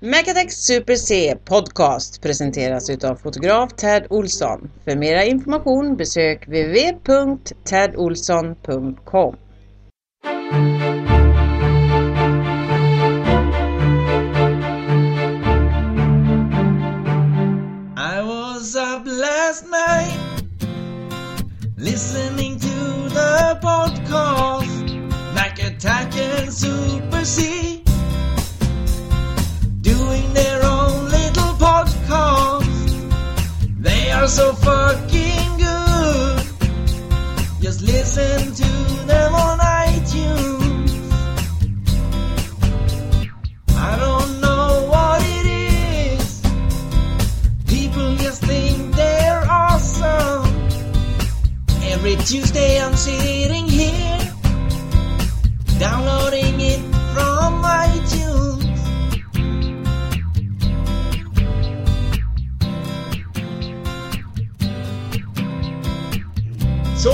Megatech Super C Podcast presenteras utav fotograf Ted Olsson. För mera information besök www.tedolsson.com. I was up last night listening to the podcast Mac Attack and Super C Are so fucking good. Just listen to them on iTunes. I don't know what it is. People just think they're awesome. Every Tuesday I'm sitting here downloading Så,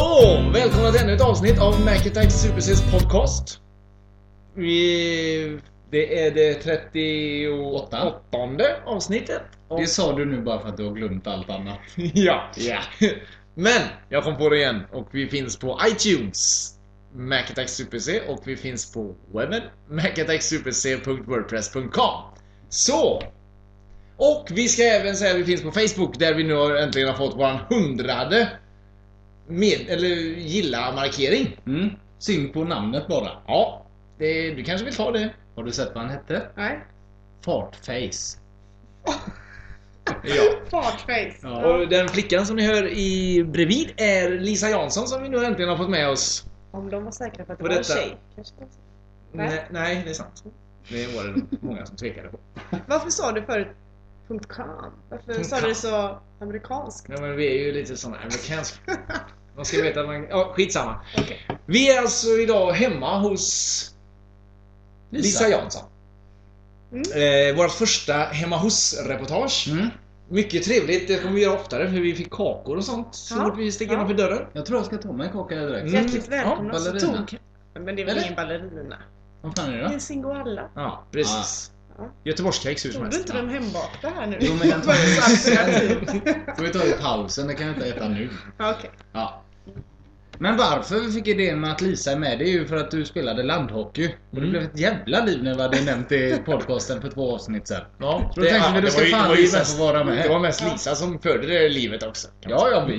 välkomna till ännu ett avsnitt av Macattack Super Cs podcast. Vi, det är det 38 avsnittet. Och- Det sa du nu bara för att du har glömt allt annat. ja. ja. Men, jag kom på det igen och vi finns på iTunes. Macattack Super C och vi finns på webben macattacksuperc.wordpress.com Så! Och vi ska även säga att vi finns på Facebook där vi nu har äntligen har fått våran hundrade med, eller gilla-markering. Mm. Synd på namnet bara. Ja, det, du kanske vill ta det? Har du sett vad han hette? Nej. Fartface. Ja. Fartface. Ja. Och den flickan som ni hör i bredvid är Lisa Jansson som vi nu äntligen har fått med oss. Om de var säkra på att det På var en detta. tjej. Kanske. Nej. Nej, det är sant. Det var det många som tvekade på. Varför sa du förut .com? Varför sa du det så amerikanskt? Ja, men vi är ju lite såna amerikanska. Man ska veta att man... Ja, skitsamma. Okej. Vi är alltså idag hemma hos Lisa, Jansson. Mm. Eh, vårt första hemma hos-reportage. Mm. Mycket trevligt, det kommer vi göra oftare för vi fick kakor och sånt så Ja. fort vi steg Ja. innanför dörren. Jag tror jag ska ta mig en kaka direkt. Mm. Hjärtligt välkomna Ja, ballerina. tog... Men det är väl ingen ballerina? Vad fan är det Det är då? en singoalla. Ja, precis. Ja. Göteborgskex hur som Tog du helst. inte den hembakta här nu? Jo, men den tar så alternativ. får vi ta i pausen, det kan jag inte äta nu. Okej. Ja. Men varför vi fick idén med att Lisa är med, det är ju för att du spelade landhockey. Och det Mm. blev ett jävla liv när vi hade nämnt det i podcasten för två avsnitt sen. Ja, Då tänkte vi, det då ska ju- fan det ju Lisa mest- få vara med. Det var mest Lisa som förde det livet också. Ja, ja, vi ju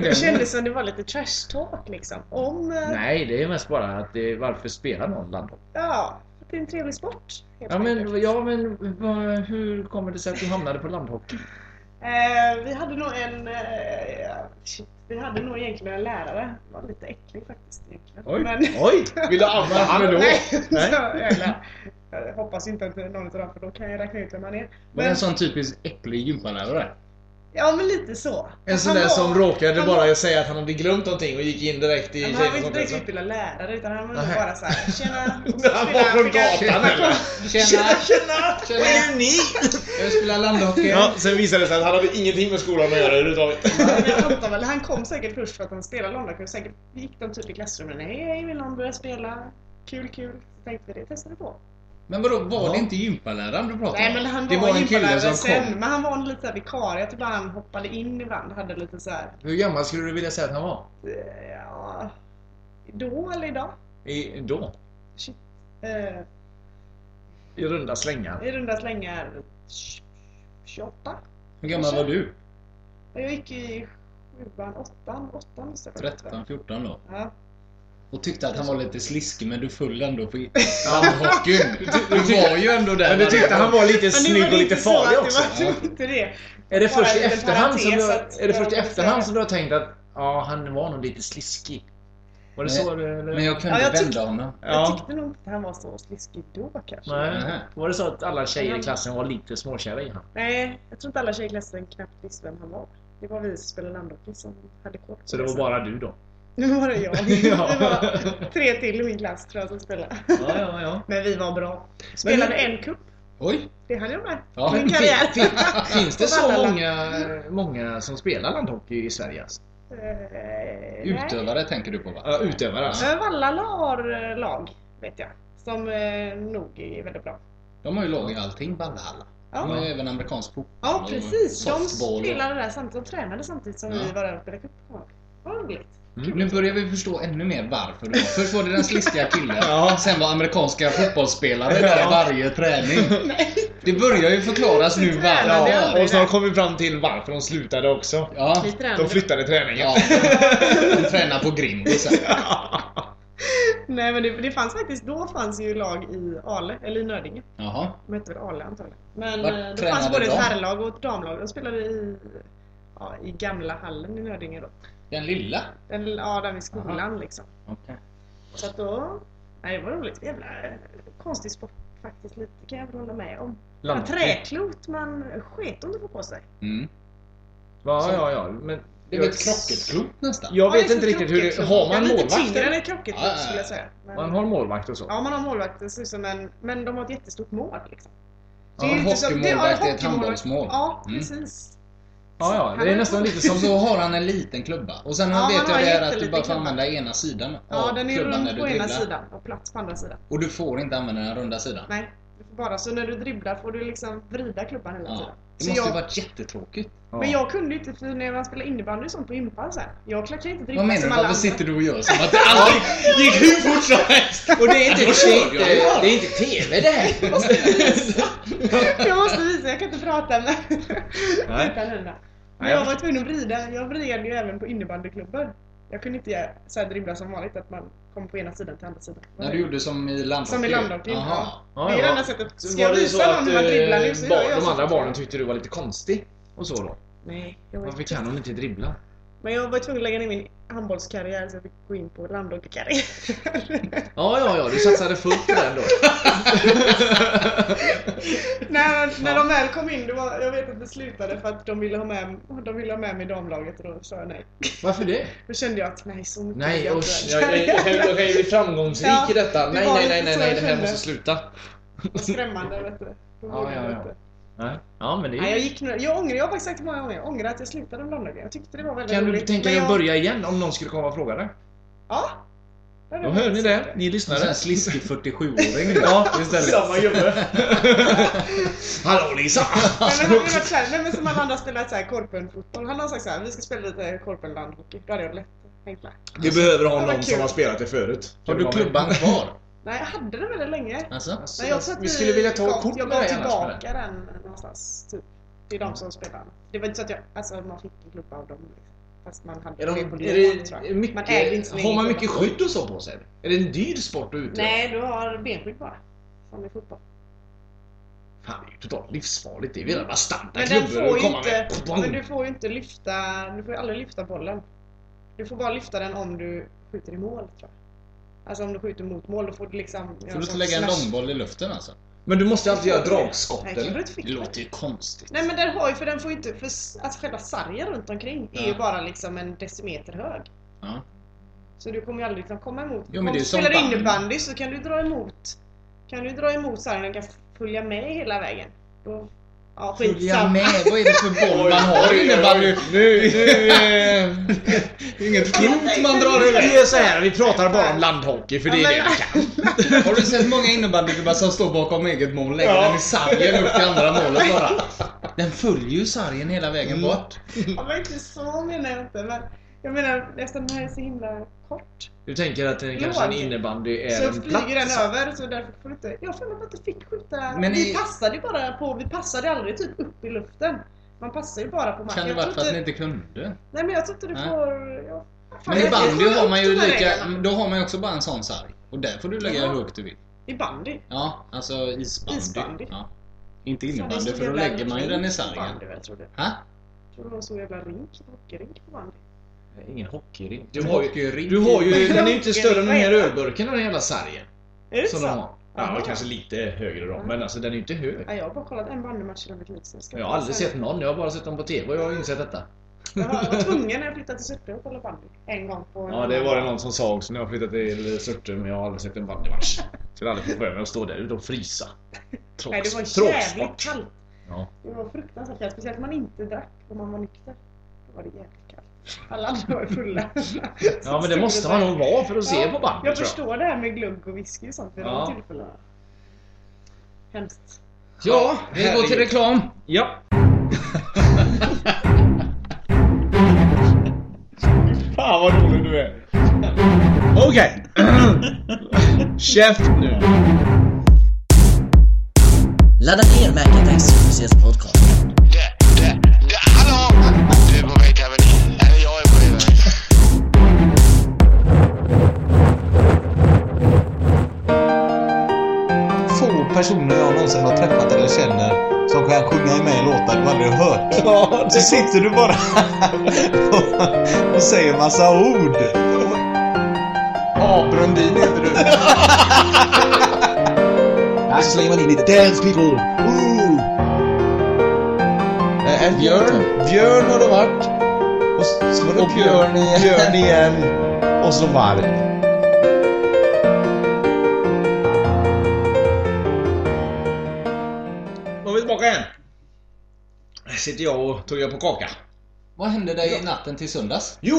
Det kändes som det var lite trash talk liksom. Om... eh, Nej, det är mest bara att det, varför spelar någon landhockey? Ja, det är en trevlig sport. Ja men, ja, men hur kommer det sig att du hamnade på landhockey? Eh, vi hade nog en... Eh, shit, vi hade nog egentligen en lärare. Det var lite äcklig faktiskt egentligen. Oj, Men, oj! Vill du Varför han? då? Nej, Nej. Så, eller, jag hoppas inte att någon av dem, för då kan jag räkna ut vem han är. Var det en sån typisk äcklig gympalärare? Ja men lite så. En sån Han där var- som råkade bara var- säga att han hade glömt någonting och gick in direkt i Ja, han var inte direkt utbildad lärare utan han var bara såhär Tjena! och Han så var från gatan, eller? Tjena! Tjena! Tjena. Vad gör ni? Jag spelar landhockey. Ja, sen visade det sig att han hade ingenting med skolan att göra överhuvudtaget. Väl, han kom säkert först för att han spelade London Säkert gick de typ i klassrummen. Hej, hej, vill någon börja spela? Kul, kul. Så tänkte vi det testar vi på. Men vadå, var Ja. det inte gympaläraren du pratade Nej om? men han det var, var en kille gympalärare som sen. kom. Men han var lite såhär vikarie. Bara han hoppade in ibland. Hade lite såhär, Hur gammal skulle du vilja säga att han var? eh, ja... Då eller idag? I, då? Shit. Eh, I runda slängar. I runda slängar 28. Hur gammal var du? Jag gick i sjuan, åttan, åttan måste jag faktiskt 13, 14 då? Ja. Och tyckte att han var lite sliskig men du föll ändå på landhockeyn. Du var ju ändå där. Men du tyckte han var lite snygg och lite farlig att också? Det var inte det. Är det först i efterhand som du, att- är det först i efterhand som du har tänkt att ja, han var nog lite sliskig? Var det så? Eller? Men jag kunde Ja, jag vända honom. Jag Ja. tyckte nog inte han var så sliskig då kanske. Nej. Var det så att alla tjejer i klassen var lite småkära i honom? Nej, jag tror inte alla tjejer i klassen knappt visste vem han var. Det var vi som spelade landhockey som hade koll Så det var bara du då? Nu var det jag. Ja. Det var tre till i min klass tror jag som spelade. Ja, ja, ja. Men vi var bra. Spelade Men- en cup. Oj! Det hann jag med. Ja. Min karriär. Fin, finns det så Vallala. många, många som spelar landhockey i Sverige? Alltså? Eh, nej. Utövare tänker du på va? Ja, utövare alltså. Eh, Vallala har eh, lag, vet jag. Som nog är väldigt bra. De har ju lag i allting, Valhalla. De har ju även amerikansk fotboll Ja, precis. De spelade där samtidigt. De tränade samtidigt som Ja. vi var där och spelade cup. Vad roligt. Nu börjar vi förstå ännu mer varför det var. Först var det den sliskiga killen, Ja. sen var amerikanska fotbollsspelare där varje träning. Det börjar ju förklaras nu tränade varför. Ja, och snart kom vi fram till varför de slutade också. Ja, tränade. De flyttade träningen. ja. De tränar på grind och sen. Nej men det, det fanns faktiskt, då fanns ju lag i Ale, eller i Nödinge. Jaha. De hette väl Ale antagligen. Men Vart eh, det tränade fanns både ett herrlag och ett damlag. De spelade i, ja, i gamla hallen i Nödinge då. Den lilla? Den, ja, där vid skolan liksom. Okej. Så att då, nej det var roligt. Jävla konstig sport faktiskt lite kan jag väl hålla med om. Ja, träklot man sket inte få på sig. Mm. Ja, ja, ja. Men Det är väl ett krocketklot nästan? Jag Ja, vet är inte riktigt hur det... Har man Ja, Lite målvakt? tyngre än krocketklot Ja, skulle jag säga. Men, Man har målvakt och så? Ja, man har målvakt. Det ser ut som en, men de har ett jättestort mål liksom. Ja, en det- ja, hockeymålvakt är ett handbollsmål. Ja, Mm. Ja, ja. Det är nästan lite Som så har han en liten klubba. Och sen Ja, han vet jag det är att du bara får använda ena sidan Ja, den är rund på ena sidan och plats på andra sidan. Och du får inte använda den runda sidan. Nej, du får bara så när du dribblar får du liksom vrida klubban hela Ja. tiden. Det Så måste jag, varit jättetråkigt. Men jag kunde inte för när man spelar innebandy och sånt på gympar så här. Jag klarar inte dribbla Vad menar du? Varför andra. sitter du och gör som att det alltid gick hur fort som helst? Och det är inte, det ju. det är inte TV det här! jag måste visa, jag kan inte prata med utan händerna. Men Nej, jag var tvungen att vrida, jag vred ju även på innebandyklubbor. Jag kunde inte göra så här dribbla som vanligt, att man kommer på ena sidan till andra sidan. När du gjorde som i landhockey? Som i landhockey, ja. Det är det enda sättet. Ska var jag visa någon att hur man dribblar nu så eh, gör jag de andra barnen tyckte du var lite konstig? Och så då? Nej, jag var Varför kan de inte dribbla? Men jag var tvungen att lägga ner min handbollskarriär så jag fick gå in på landhockeykarriär. Ja, ja, ja, du satsade fullt på den då. när, när de väl kom in, det var, jag vet att det slutade för att de ville ha med, de ville ha med mig i damlaget och då sa jag nej. Varför det? Då kände jag att nej, så mycket Nej, jag usch. inte. Jag, jag, jag, jag ju bli framgångsrik Ja, i detta. det Nej, var nej, lite nej, nej, så nej, jag det här kände. måste sluta. Och skrämmande vet du. Då Ja, ja, jag ja. inte. Nej. Ja, men det Nej, jag är gick nu, jag ångrar, jag har faktiskt sagt många gånger, jag ångrar att jag slutade med landlaget. Jag tyckte det var väldigt Kan du roligt. tänka Men dig att jag- börja igen om någon skulle komma och fråga dig? Ja. Då hör ni det, ni En lyssnare. här sliskig 47-åring nu. Ja, istället. Samma gubbe. Hallå Lisa! Men han hade varit såhär, nej men som alla andra spelat såhär korpenfotboll. Han har sagt såhär, vi ska spela lite korpenlandhockey. Då hade jag lätt hängt med. Vi behöver ha någon som har spelat det förut. Har du klubban kvar? Nej, jag hade den väldigt länge. Alltså? Men jag tror att Vi skulle vilja ta kort Jag med gav tillbaka den någonstans. Typ. Det är de som spelar. Det var inte så att jag, alltså man fick en klubba av dem. Fast man hade Är, det de, på är lån, det tror jag. mycket, Man ägde inte har man mycket skydd och så på sig? Är det en dyr sport att utöva? Nej, du har benskydd bara. Som i fotboll. Fan, det är ju totalt livsfarligt. Det är väl bastanta Men den klubbor får att ju komma inte, med. men du får ju inte lyfta, du får ju aldrig lyfta bollen. Du får bara lyfta den om du skjuter i mål tror jag. Alltså om du skjuter mot mål då får du liksom... Får du inte lägga en långboll i luften alltså? Men du måste alltid göra dragskott Nej, eller? du Det låter ju konstigt. Nej men den har ju, för den får ju inte, för alltså själva sargen runt omkring är ju Ja. bara liksom en decimeter hög. Ja. Så du kommer ju aldrig liksom komma emot. Jo, men Om det är du som spelar band. innebandy så kan du dra emot Kan du dra emot sargen och kan följa med hela vägen. Då, ja, med, vad är det för boll man har innebandy? Nu, nu, Det är inget klot man drar vi iväg. gör så här, vi pratar bara om landhockey för det är det vi kan. Har du sett många innebandyklubbar som står bakom eget mål och lägger Ja. den i sargen upp till andra målet bara? Den följer ju sargen hela vägen Mm. bort. Ja, men inte så menar jag inte. Men jag menar eftersom den här är så himla kort. Du tänker att en, kanske en innebandy är Så en flyger platt den sak. över så därför får du inte... Jag mig att inte fick skjuta. Men vi i- passade ju bara på... Vi passade aldrig typ upp i luften. Man passar ju bara på marken. Kan det vara tror för att ni inte kunde? Nej men jag tror inte du får... Ja. Fan, Men i bandy har man ju lika, då har man ju också bara en sån sarg. Och där får du lägga hur högt du vill. I bandy. Ja, alltså isbandy. Isbandy. Ja. Inte det innebandy så för då lägger man ju den i sargen. bandy, Jag trodde. Ha? Jag trodde det var så jävla rink, hockeyrink på bandy. Ingen hockeyrink. Du har ju- du har ju, den är ju inte större än den här ölburken den jävla sargen. Är det Som så? de har. Ja, kanske lite högre då, men alltså den är ju inte hög. Ja, jag har bara kollat en bandymatch i mitt liv. Jag har aldrig sett någon, jag har bara sett dem på TV och jag har insett detta. Jag var, jag var tvungen när jag flyttade till Surte att kolla bandy. En gång på en Ja, det var det någon som sa också när jag flyttade till Surte, men jag har aldrig sett en bandymatch. Skulle aldrig få för mig att stå där ute och frysa. Tråks, Nej, det var jävligt kallt. Ja. Det var fruktansvärt kallt. Speciellt om man inte drack och man var nykter. Då var det jävligt. Alla andra var fulla. ja, men det måste man nog vara för att se på bandy Jag tror jag. förstår det här med glugg och whisky och sånt vid Ja. de tillfällena. Hemskt. Ja, Vi går till reklam. Ja. Fan vad rolig du är. Okej. Käft nu. Ladda ner Macattack Supersets podcast. Personer jag någonsin har träffat eller känner som kan sjunga med i låtar du aldrig hört. Ja, Så sitter du bara och, och säger massa ord. Ja, Brundin heter du. Här slänger man in lite dance people. Ooh. Eh, Björn. Björn har det varit. Och så var det Och Björn igen. Björn igen. Och så varg. Sitter jag och tuggar på kaka. Vad hände dig natten till söndags? Jo!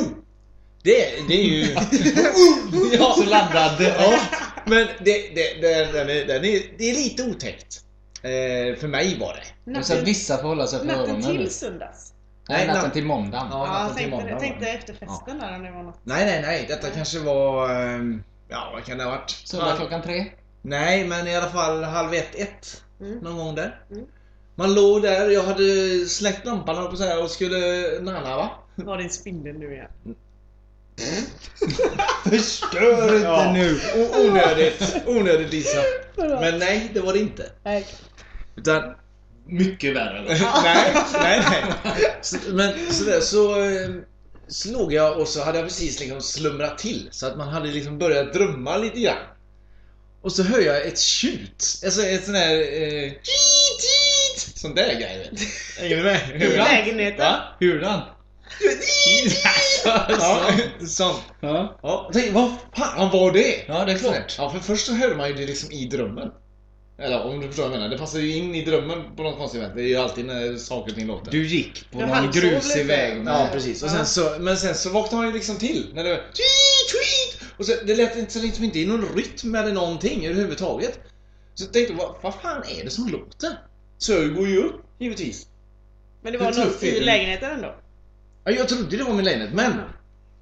Det, det är ju... ja, Så laddad. ja, men det, det, det, den är, den är, det är lite otäckt. Eh, för mig var det. Sa att vissa får hålla sig för natten öronen. till söndags. Nej, Nej, natten natt- till måndagen. Ja, Ja, natten jag till tänkte, måndag jag var tänkte det. efter festen där om det var något. Nej, nej, nej. Detta kanske var... ehm, Ja, vad kan det ha varit? Söndag klockan tre. Nej, men i alla fall halv ett, ett. Mm. Någon gång där. Mm. Man låg där, jag hade släckt lampan på att säga och skulle nanna va? Var din spindel nu igen? Förstör inte Ja. nu! O- onödigt, onödigt Lisa. Men nej, det var det inte. Nej. Utan, Mycket värre. nej, nej, nej. Så, men sådär så, eh, så låg jag och så hade jag precis liksom slumrat till. Så att man hade liksom börjat drömma lite grann. Och så hör jag ett tjut. Alltså ett sånt här... Eh, tjit, tjit, sånt där grej vet du. Hänger du med? I lägenheten? Va? Hurdan? Ja, sånt. Ja. Ja, tänkte, vad fan var det? Ja, det är klart. Ja, för först så hörde man ju det liksom i drömmen. Eller om du förstår vad jag menar. Det passar ju in i drömmen på något konstigt sätt. Det är ju alltid när saker och ting låter. Du gick på Du någon grusig väg. Ja, precis. Och sen så, men sen så vaknade han ju liksom till. När det var tweet, tweet. Och så, det lät inte, så liksom inte i någon rytm eller någonting överhuvudtaget. Så jag tänkte, vad, vad fan är det som låter? Så jag går ju upp, givetvis. Men det var något i lägenheten ändå? Ja, jag trodde det var min lägenhet, men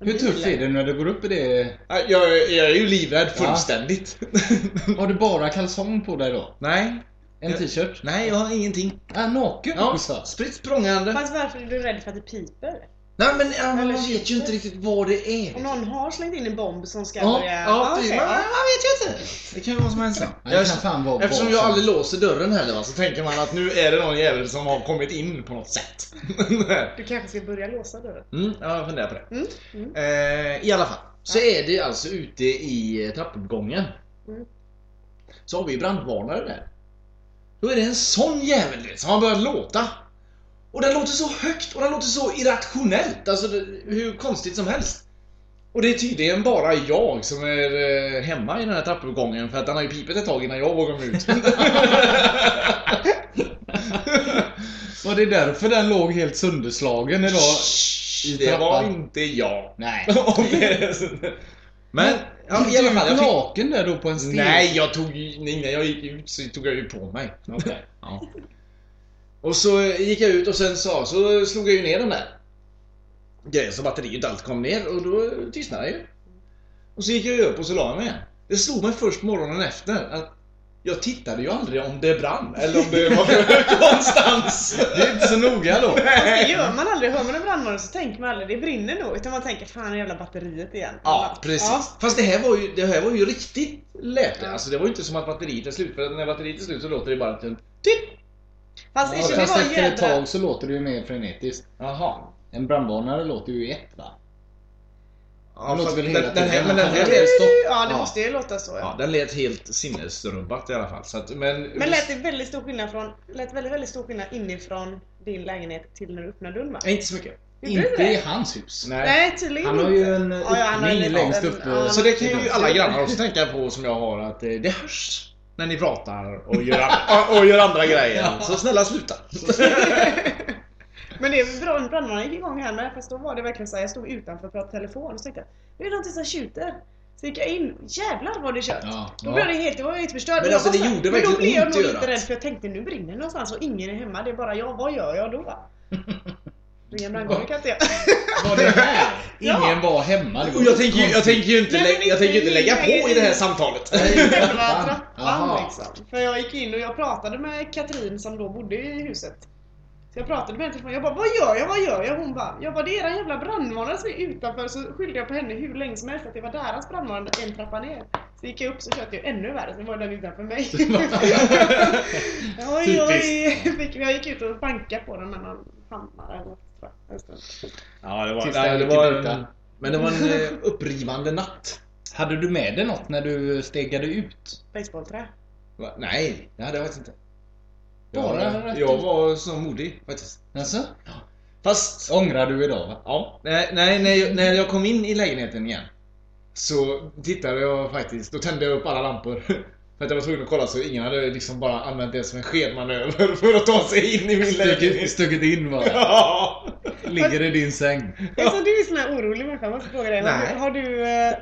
Hur tufft är det när du går upp i det? ja, jag, jag är ju livrädd Ja. fullständigt. Har du bara kalsong på dig då? Nej, En Ja. t-shirt? nej jag har ingenting. Ja, naken Ja, spritt språngande. Fast varför är du rädd för att det piper? Nej men ja, Eller man vet ju shit. inte riktigt vad det är. Om någon har slängt in en bomb som ska Ja, börja... ja, Ah, precis. okej, Man, ja. man vet ju inte. Det kan ju vara som helst. Ja, det kan fan vara Eftersom jag aldrig låser dörren heller va, så tänker man att nu är det någon jävel som har kommit in på något sätt. Du kanske ska börja låsa dörren? mm, ja, jag funderar på det. Mm. Mm. Eh, I alla fall, så är det alltså ute i eh, trappuppgången. Mm. Så har vi brandvarnare där. Då är det en sån jävel som har börjat låta. Och den låter så högt och den låter så irrationellt. Alltså hur konstigt som helst. Och det är tydligen bara jag som är eh, hemma i den här trappuppgången för att den har ju pipet ett tag innan jag vågar mig ut. Var det därför den låg helt sönderslagen idag? I det var inte jag. Nej. Är. Men ja, i alla fall. Jag fick... naken där då på en steg? Nej, jag tog ju, innan jag gick ut så tog jag ju på mig. Okej. Ja. Och så gick jag ut och sen så, så slog jag ju ner den där grejen så batteriet allt kom ner och då tystnade det ju. Och så gick jag upp och så la jag mig igen. Det slog mig först morgonen efter att jag tittade ju aldrig om det brann eller om det var högt någonstans. Det är inte så noga då. Det gör man aldrig. Hör man en brandvarnare så tänker man aldrig det brinner nog. Utan man tänker fan jävla batteriet igen. Ja, precis. Ja. Fast det här var ju, det här var ju riktigt läte. Ja. Alltså det var ju inte som att batteriet är slut. För när batteriet är slut så låter det bara en titt. Fast Ja, det fast var efter ett jädra... tag så låter det ju mer frenetiskt. Jaha. En brandvarnare låter ju i ett va? Ja, den, hela den här, men den här Ja, lät. Ja, det Ja. måste ju låta så ja, ja. den lät helt sinnesrubbat i alla fall. Så att, men, Men lät det väldigt stor skillnad från... Lät väldigt, väldigt stor skillnad inifrån din lägenhet till när du öppnade dörren va? Inte så mycket. Inte det? i hans hus. Nej. Nej, tydligen Han har ju en Ja, ja, han har öppning en längst uppe. ja, Så det kan ju Ja. alla grannar också tänka på som jag har att eh, det hörs när ni pratar och gör, andra, och gör andra grejer. Så snälla sluta. Men det är bra, brandvarnaren gick igång här med fast då var det verkligen så här, jag stod utanför och pratade telefon och så tänkte jag, det är någonting som tjuter. Så gick jag in, jävlar vad det kött! Ja, Då ja. blev det helt, det var helt förstörd. Men alltså, det gjorde Men då blev jag nog lite rädd för jag tänkte nu brinner det någonstans och ingen är hemma. Det är bara jag, vad gör jag då? va? Ringa en brandkår kan inte jag. Var det här? Ja. Ingen var hemma. Det var Och jag tänker, ju- jag tänker ju inte, Nej, lä- jag tänker inte lägga på i det här samtalet. Trappan. liksom. För jag gick in och jag pratade med Katrin som då bodde i huset. Så jag pratade med henne telefon. Jag bara, vad gör jag? Vad gör jag? Hon bara, jag bara, det är en jävla brandvarnare som är utanför. Så skyllde jag på henne hur länge som helst att det var deras brandvarnare en trappa ner. Så gick jag upp så köpte jag ännu värre, så var den utanför mig. oj, oj. Jag gick ut och bankade på den med någon hammare eller Ja, det var, nej, det var Men det var en eh, upprivande natt. Hade du med dig något när du stegade ut? Basebollträ. Va? Nej, det hade jag faktiskt inte. Bara jag, rätt jag var så modig faktiskt. Alltså? Fast, Ångrar du idag va? ja, nej, nej när, jag, när jag kom in i lägenheten igen så tittade jag faktiskt, då tände jag upp alla lampor. För att jag var tvungen att kolla så ingen hade liksom bara använt det som en skedmanöver för att ta sig in i min lägenhet. stuckit in bara. Ja. Ligger i din säng. Alltså du är sån här orolig människa, jag måste fråga dig. Har Nej. du, har du eh,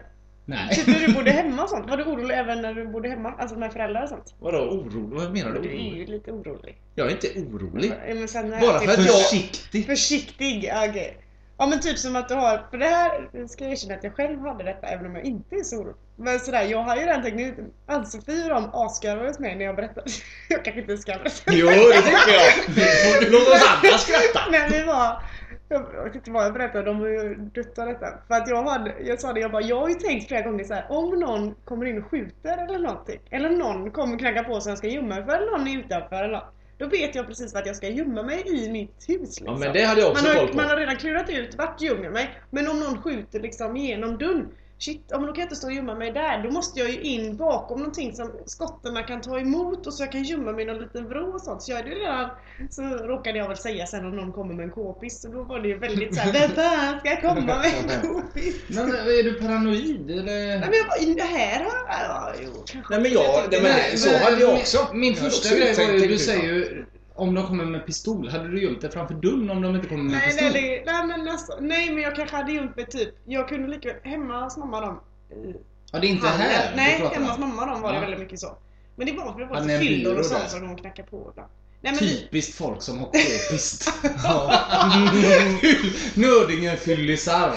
Nej. typ när du bodde hemma och sånt, var du orolig även när du bodde hemma? Alltså med föräldrar och sånt? Vadå orolig? Vad menar du? Du är ju lite orolig. Jag är inte orolig. Men sen Bara typ- för att jag... Försiktig. Försiktig, ja, okej. Ja men typ som att du har, för det här ska jag erkänna att jag själv hade detta även om jag inte är så orolig. Men sådär, jag har ju redan tänkt Ann-Sofie och de asgarvade med när jag berättade. Jag kanske inte ska berätta. Jo, det tycker jag. Låt oss andra skratta. Nej vi var, jag vet inte vad jag berättade, de var ju dött av detta. För att jag hade, jag sa det, jag bara, jag har ju tänkt flera gånger så här, om någon kommer in och skjuter eller någonting. Eller någon kommer knacka på så jag ska gömma mig för, eller någon är utanför eller något. Då vet jag precis vart jag ska gömma mig i mitt hus liksom. Ja, men det hade jag också man, har, koll på. man har redan klurat ut vart jag gömmer mig. Men om någon skjuter liksom genom dörren. Shit, ja, men då kan jag inte stå och gömma mig där. Då måste jag ju in bakom någonting som skottarna kan ta emot och så jag kan gömma mig i någon liten vrå och sånt. Så jag hade ju redan, så råkade jag väl säga sen om någon kommer med en k-pist. Så då var det ju väldigt såhär, vem fan ska komma med en k-pist? Men är du paranoid eller? Nej men jag bara, "In- det här har ja, jo, kanske. Nej men jag, nej, men, så hade jag också. Min Jag hade första grej var ju, du säger ju om de kommer med pistol, hade du gömt dig framför dörren om de inte kommer med Nej, pistol? nej, nej, nej, men alltså, nej men jag kanske hade gömt mig typ, jag kunde lika väl, hemma hos mamma dem. i Ja, det är inte hallen. här Nej, hemma hos mamma dem var det Ja. väldigt mycket så. Men det var för det var Hade en fyllor och sånt som de knackade på ibland. Nej men Typiskt folk som har k-pist. Nördingen-fyllisar.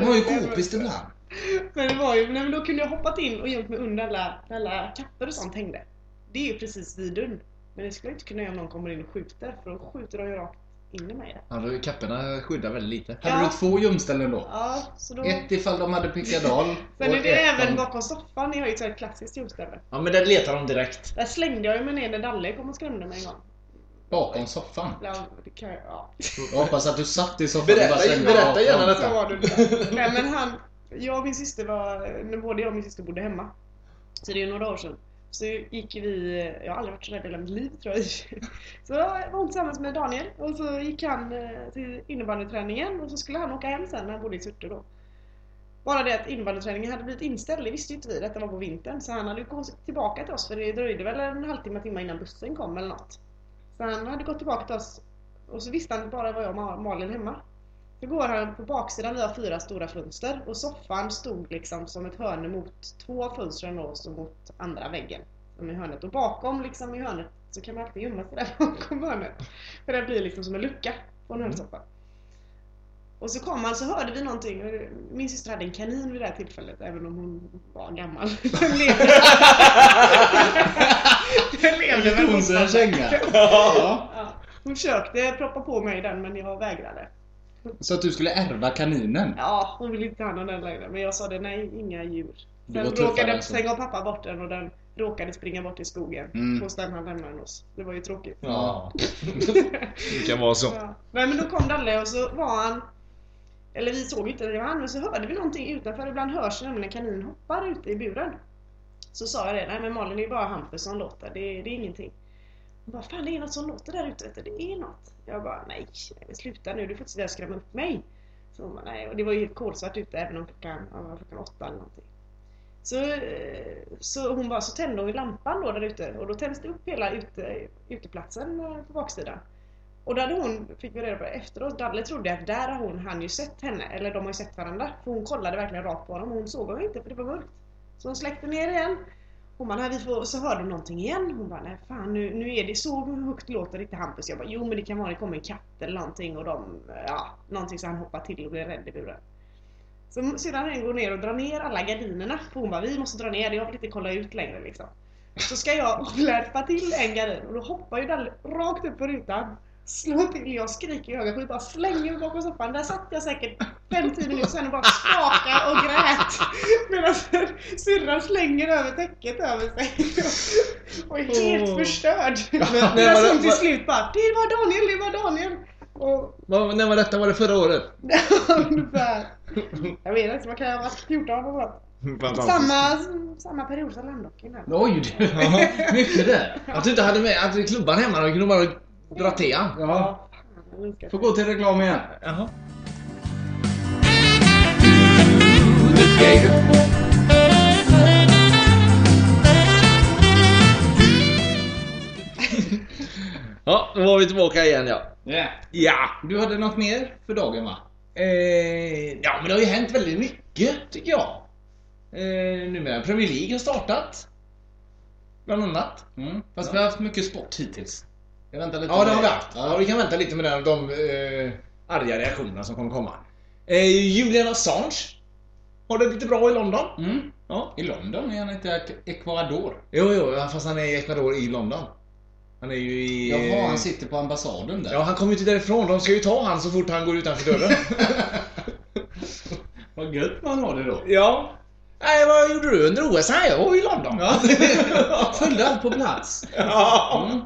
De har ju k-pist ibland. Men det var ju, nej, men då kunde jag hoppat in och gömt mig under alla, alla kappor och sånt hängde. Det är ju precis vid dörren. Men det skulle jag inte kunna göra om någon kommer in och skjuter, för då skjuter de ju rakt in i mig. Ja, då- kapporna skyddar väldigt lite. Hade Ja. du två gömställen då? Ja, så då... Ett ifall de hade pickadall Sen är det även om- bakom soffan, ni har ju ett sånt här klassiskt gömställe. Ja men där letar de direkt. Där slängde jag ju mig ner när Dalle kom och skrämde mig en gång. bakom soffan. Ja, det kan jag, ja. Jag hoppas att du satt i soffan Berätta- och bara slängde berätta bakom. gärna detta. Så var det. Nej men han, jag och min syster var, både jag och min syster bodde hemma. Så det är ju några år sedan. Så gick vi, jag har aldrig varit så rädd i hela mitt liv tror jag. Så jag var hon tillsammans med Daniel och så gick han eh, till innebandyträningen och så skulle han åka hem sen när han bodde i Surte då. Bara det att innebandyträningen hade blivit inställd, det visste ju inte vi, detta var på vintern. Så han hade ju gått tillbaka till oss för det dröjde väl en halvtimme, timme innan bussen kom eller något. Så han hade gått tillbaka till oss och så visste han bara var jag och Malin hemma. Så går han på baksidan, vi har fyra stora fönster och soffan stod liksom som ett hörn mot två av fönstren och så mot andra väggen. Som i hörnet. Och bakom liksom i hörnet så kan man alltid gömma sig där bakom hörnet. För det blir liksom som en lucka på en hörnsoffa. Och så kom han så hörde vi någonting. Min syster hade en kanin vid det här tillfället även om hon var gammal. Den levde. Den levde väl fortfarande. Ja. Hon försökte proppa på mig den men jag vägrade. Så att du skulle ärva kaninen? Ja, hon ville inte ha någon den längre. Men jag sa det, nej, inga djur. Sen tuffare råkade, än så. sen gav pappa bort den och den råkade springa bort i skogen. Mm. Hos den han lämnade hos. Det var ju tråkigt. Ja. Det kan vara så. Ja. Nej men då kom Dalle och så var han Eller vi såg inte det var han men så hörde vi någonting utanför. Ibland hörs det nämligen kaninen hoppar ute i buren. Så sa jag det, nej men Malin det är bara Hampus som låter, det, det är ingenting. Vad fan det är något som låter där ute, vet du. det är något. Jag bara, nej sluta nu, du får inte sitta och skrämma upp mig. Så hon bara, nej och det var ju kolsvart ute även om klockan, ja, var klockan åtta eller någonting. Så, eh, så hon bara, så tände hon lampan då där ute och då tänds det upp hela ute, uteplatsen eh, på baksidan. Och då hade hon, fick vi reda på det efteråt, Dalle trodde att där har hon, han ju sett henne, eller de har ju sett varandra. För hon kollade verkligen rakt på honom och hon såg honom inte för det var mörkt. Så hon släckte ner igen. Hon bara, vi får, så hörde hon någonting igen. Hon bara, nej fan nu, nu är det så högt låter inte Hampus. Jag bara, jo men det kan vara det kommer en katt eller någonting och de, ja, någonting så han hoppar till och blir rädd i buren. Så sedan han går ner och drar ner alla gardinerna. För hon bara, vi måste dra ner det, jag vill inte kolla ut längre liksom. Så ska jag flärpa till en gardin och då hoppar ju Dalle rakt upp på rutan. Slår till, jag skriker i skit, bara slänger mig bakom soffan. Där satt jag säkert 5-10 minuter sen och bara skakade och grät. Medan syrran slänger över täcket över sig. Och är helt Åh. förstörd. när Medan var hon det- till slut bara, det var Daniel, det var Daniel. Och Vad- När var detta? Var det förra året? ungefär, jag vet inte, vad kan jag ha varit 14 och så. Fantastiskt. Samma, samma period som Landhockey här. Oj, du. mycket där. Att du inte hade med att klubban hemma, du kunde bara dra till. Ja, får gå till reklam igen. Jaha. Ja, då var vi tillbaka igen ja. Ja. Ja! Du hade något mer för dagen va? Eh, ja men det har ju hänt väldigt mycket tycker jag. Eh, numera Premier League har startat. Bland annat. Mm. Fast vi har haft mycket sport hittills. Jag väntar lite Ja det har vi haft. Ja, Ja. vi kan vänta lite med den, de eh, arga reaktionerna som kommer komma. Eh, Julian Assange har det lite bra i London. Mm. Ja. I London är han inte Ecuador. Jo, jo, fast han är i Ecuador i London. Han är ju i... Jaha, han sitter på ambassaden där. Ja, han kommer ju inte därifrån. De ska ju ta han så fort han går utanför dörren. Vad gött man har det då. ja. Nej, vad gjorde du under OS? Nej, jag var i London. Ja. Följde allt på plats. Ja. Mm.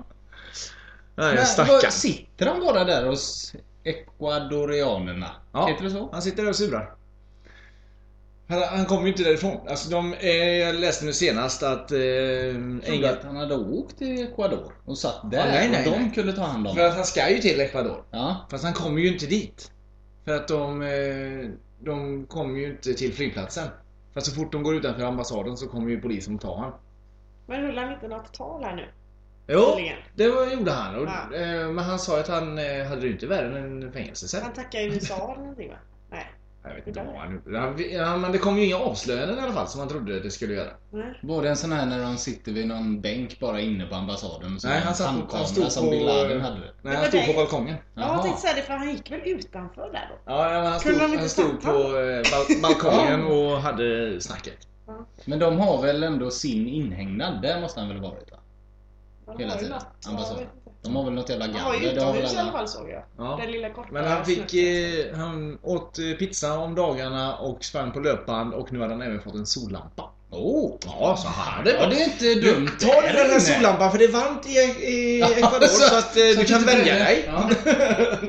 Nej, stackarn. Sitter han bara där hos ecuadorianerna? Ja. Heter det så? Han sitter där och surar. Han, han kommer ju inte därifrån. Alltså de, eh, jag läste nu senast att... Eh, England, att han hade åkt till Ecuador och satt där Ja, nej, nej, och de nej. kunde ta hand om för att han ska ju till Ecuador. Ja. Fast han kommer ju inte dit. För att de, eh, de kommer ju inte till flygplatsen. För så fort de går utanför ambassaden så kommer ju polisen och tar han. Men höll han inte något tal här nu? Jo, det var, gjorde han. Och, Ja. eh, men han sa att han eh, hade det inte värre än fängelse sen. Han tackade USA eller någonting va? Nej. Jag vet inte vad han gjorde. Han- Ja, men det kom ju inga avslöjanden i alla fall som han trodde det skulle göra. Nej. Det en sån här när han sitter vid någon bänk bara inne på ambassaden? och så Nej, han satt- han handkamera stod som på- bin Laden hade. Nej, han stod på balkongen. Ja, jag tänkte säga det för han gick väl utanför där då? Ja, ja, men han stod, han han stod på eh, bal- balkongen och hade snacket. Men de har väl ändå sin inhägnad? Där måste han väl ha varit va? Han Hela tiden. något, De har väl något jävla Han var ju galler? det utomhus i alla fall såg jag. Ja. Den lilla korta Men han fick, eh, han åt eh, pizza om dagarna och sprang på löpband och nu hade han även fått en sollampa. Oh! Ja, så han hade Ja, det är inte dumt. Ta den Där sollampan för det är varmt i, i Ecuador så att eh, du kan vänja dig. Ja.